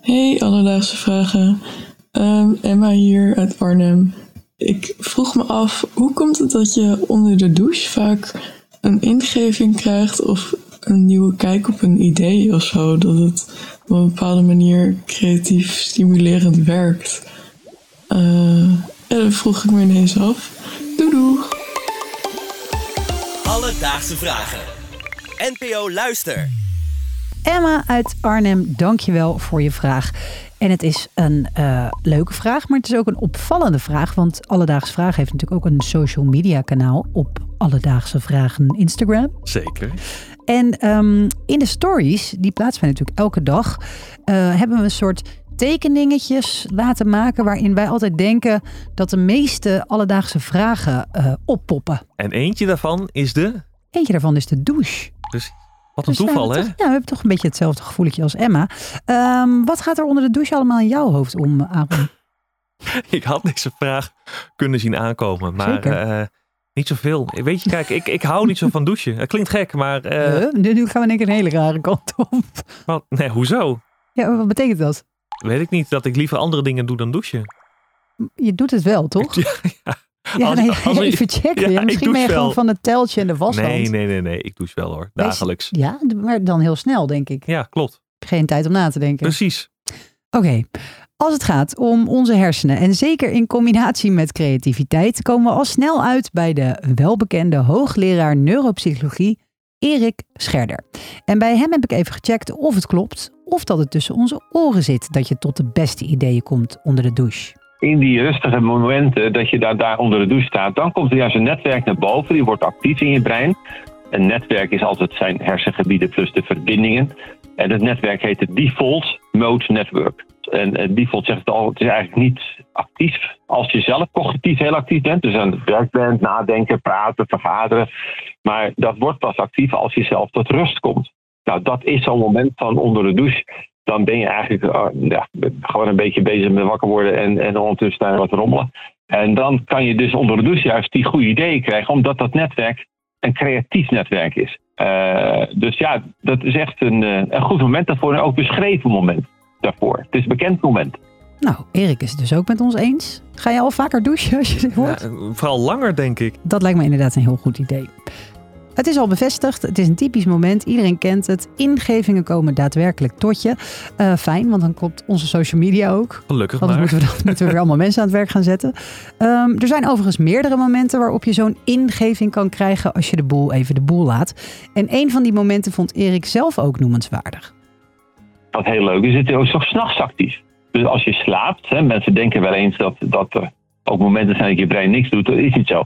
Hey, alledaagse vragen. Ehm, Emma hier uit Arnhem. Ik vroeg me af, hoe komt het dat je onder de douche vaak een ingeving krijgt of een nieuwe kijk op een idee of zo? Dat het op een bepaalde manier creatief stimulerend werkt. Uh, dat vroeg ik me ineens af. Doei doei! Alledaagse vragen. NPO Luister. Emma uit Arnhem, dankjewel voor je vraag. En het is een uh, leuke vraag, maar het is ook een opvallende vraag. Want Alledaagse Vragen heeft natuurlijk ook een social media kanaal op Alledaagse Vragen Instagram. Zeker. En um, in de stories, die plaatsen wij natuurlijk elke dag, uh, hebben we een soort tekeningetjes laten maken waarin wij altijd denken dat de meeste alledaagse vragen uh, oppoppen. En eentje daarvan is de? Eentje daarvan is de douche. Dus wat een dus toeval, hè? Toch, ja, we hebben toch een beetje hetzelfde gevoeletje als Emma. Um, wat gaat er onder de douche allemaal in jouw hoofd om, Aaron? ik had deze vraag kunnen zien aankomen, maar uh, niet zoveel. Weet je, kijk, ik, ik hou niet zo van douchen. Het klinkt gek, maar... Uh, nu, nu gaan we in één keer een hele rare kant op. Wat? Nee, hoezo? Ja, wat betekent dat? Weet ik niet, dat ik liever andere dingen doe dan douchen. Je doet het wel, toch? Ja, ja. Ja, als, nee, als, even checken. Ja, Misschien ben je gewoon van het teltje en de washand. Nee, nee, nee, nee. Ik douche wel hoor. Dagelijks. Ja, maar dan heel snel, denk ik. Ja, klopt. Geen tijd om na te denken. Precies. Oké. Okay. Als het gaat om onze hersenen en zeker in combinatie met creativiteit, komen we al snel uit bij de welbekende hoogleraar neuropsychologie Erik Scherder. En bij hem heb ik even gecheckt of het klopt of dat het tussen onze oren zit dat je tot de beste ideeën komt onder de douche. In die rustige momenten dat je daar, onder de douche staat, dan komt er juist een netwerk naar boven, die wordt actief in je brein. Een netwerk is altijd zijn hersengebieden plus de verbindingen. En het netwerk heet het Default Mode Network. En het default zegt het al, het is eigenlijk niet actief. Als je zelf cognitief heel actief bent, dus aan het werk bent, nadenken, praten, vergaderen. Maar dat wordt pas actief als je zelf tot rust komt. Nou, dat is zo'n moment van onder de douche. Dan ben je eigenlijk uh, ja, gewoon een beetje bezig met wakker worden en, en ondertussen daar wat rommelen. En dan kan je dus onder de douche juist die goede ideeën krijgen, omdat dat netwerk een creatief netwerk is. Uh, dus ja, dat is echt een, uh, een goed moment daarvoor en ook beschreven moment daarvoor. Het is een bekend moment. Nou, Erik is het dus ook met ons eens. Ga je al vaker douchen als je dit hoort? Ja, vooral langer, denk ik. Dat lijkt me inderdaad een heel goed idee. Het is al bevestigd. Het is een typisch moment. Iedereen kent het. Ingevingen komen daadwerkelijk tot je. Uh, fijn, want dan komt onze social media ook. Gelukkig Anders maar. moeten we, dan, moeten we weer allemaal mensen aan het werk gaan zetten. Um, er zijn overigens meerdere momenten waarop je zo'n ingeving kan krijgen als je de boel even de boel laat. En een van die momenten vond Erik zelf ook noemenswaardig. Wat heel leuk is, het is ook s'nachts actief. Dus als je slaapt, hè, mensen denken wel eens dat, dat er ook momenten zijn dat je brein niks doet. Dat is niet zo.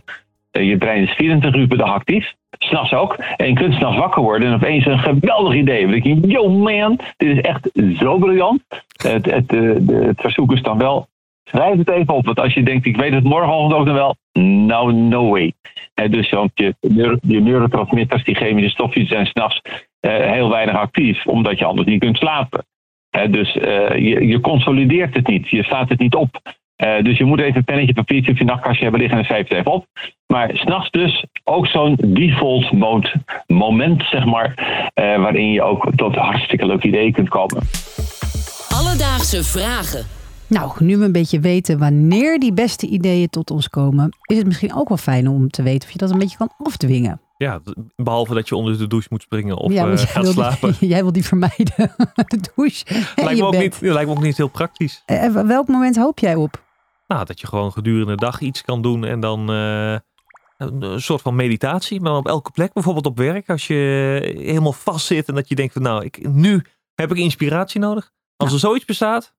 Je brein is 24 uur per dag actief. S'nachts ook. En je kunt s'nachts wakker worden en opeens een geweldig idee. Dan denk je, yo man, dit is echt zo briljant. Het, het, het, het verzoek is dan wel, schrijf het even op. Want als je denkt, ik weet het morgen ook nog wel. Nou, no way. dus want je, je neurotransmitters, die chemische stofjes, zijn s'nachts uh, heel weinig actief. Omdat je anders niet kunt slapen. dus uh, je, je consolideert het niet. Je staat het niet op. Uh, dus je moet even een pennetje, papiertje of je nachtkastje hebben liggen en schrijf het even op. Maar s'nachts dus ook zo'n default mode moment, zeg maar, uh, waarin je ook tot hartstikke leuke ideeën kunt komen. Alledaagse vragen. Nou, nu we een beetje weten wanneer die beste ideeën tot ons komen, is het misschien ook wel fijn om te weten of je dat een beetje kan afdwingen. Ja, behalve dat je onder de douche moet springen of ja, uh, gaat slapen. Die, jij wil die vermijden, de douche. Lijkt me, ook niet, lijkt me ook niet heel praktisch. Uh, welk moment hoop jij op? Nou, dat je gewoon gedurende de dag iets kan doen en dan uh, een soort van meditatie, maar op elke plek. Bijvoorbeeld op werk, als je helemaal vast zit en dat je denkt van nou, ik, nu heb ik inspiratie nodig. Als nou. er zoiets bestaat.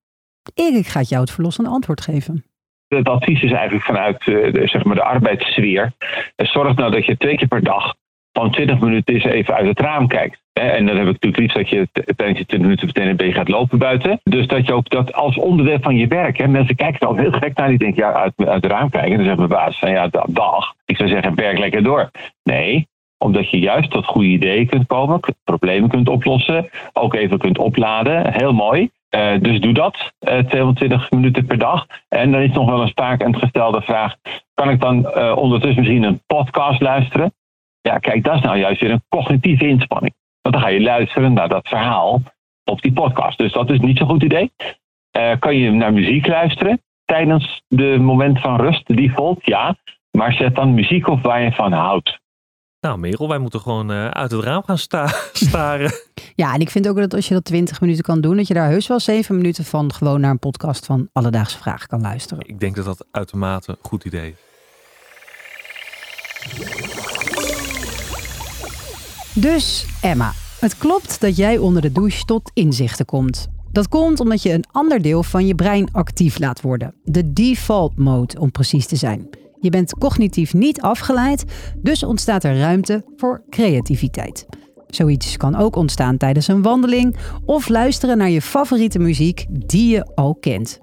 Erik gaat jou het verlossende antwoord geven. Het advies is eigenlijk vanuit de, zeg maar de arbeidssfeer. Zorg nou dat je twee keer per dag van 20 minuten eens even uit het raam kijkt. En dan heb ik natuurlijk liefst dat je tijdens je 20 minuten meteen een beetje gaat lopen buiten. Dus dat je ook dat als onderdeel van je werk. Hè, mensen kijken al heel gek naar. Die denken, ja, uit, uit het raam kijken. En dan zegt mijn baas van, ja, dag. Ik zou zeggen, werk lekker door. Nee, omdat je juist tot goede ideeën kunt komen. Problemen kunt oplossen. Ook even kunt opladen. Heel mooi. Uh, dus doe dat, uh, 22 minuten per dag. En dan is nog wel een vaak een gestelde vraag: kan ik dan uh, ondertussen misschien een podcast luisteren? Ja, kijk, dat is nou juist weer een cognitieve inspanning. Want dan ga je luisteren naar dat verhaal. op die podcast. Dus dat is niet zo'n goed idee. Eh, kan je naar muziek luisteren tijdens de moment van rust, de default? Ja. Maar zet dan muziek op waar je van houdt. Nou, Merel, wij moeten gewoon uh, uit het raam gaan sta staren. Ja, en ik vind ook dat als je dat 20 minuten kan doen, dat je daar heus wel 7 minuten van gewoon naar een podcast van Alledaagse Vragen kan luisteren. Ik denk dat dat uitermate een goed idee is. Dus Emma, het klopt dat jij onder de douche tot inzichten komt. Dat komt omdat je een ander deel van je brein actief laat worden. De default mode om precies te zijn. Je bent cognitief niet afgeleid, dus ontstaat er ruimte voor creativiteit. Zoiets kan ook ontstaan tijdens een wandeling of luisteren naar je favoriete muziek die je al kent.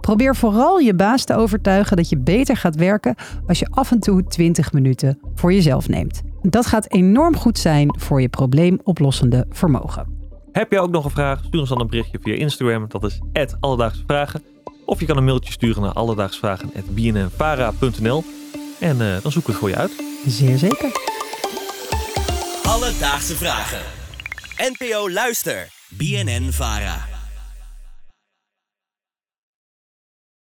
Probeer vooral je baas te overtuigen dat je beter gaat werken als je af en toe 20 minuten voor jezelf neemt. Dat gaat enorm goed zijn voor je probleemoplossende vermogen. Heb je ook nog een vraag? Stuur ons dan een berichtje via Instagram. Dat is Alledaagse Vragen. Of je kan een mailtje sturen naar alledaagsvragen.bnnvara.nl en uh, dan zoeken we het voor je uit. Zeer zeker. Alledaagse Vragen. NPO Luister. BNN Vara.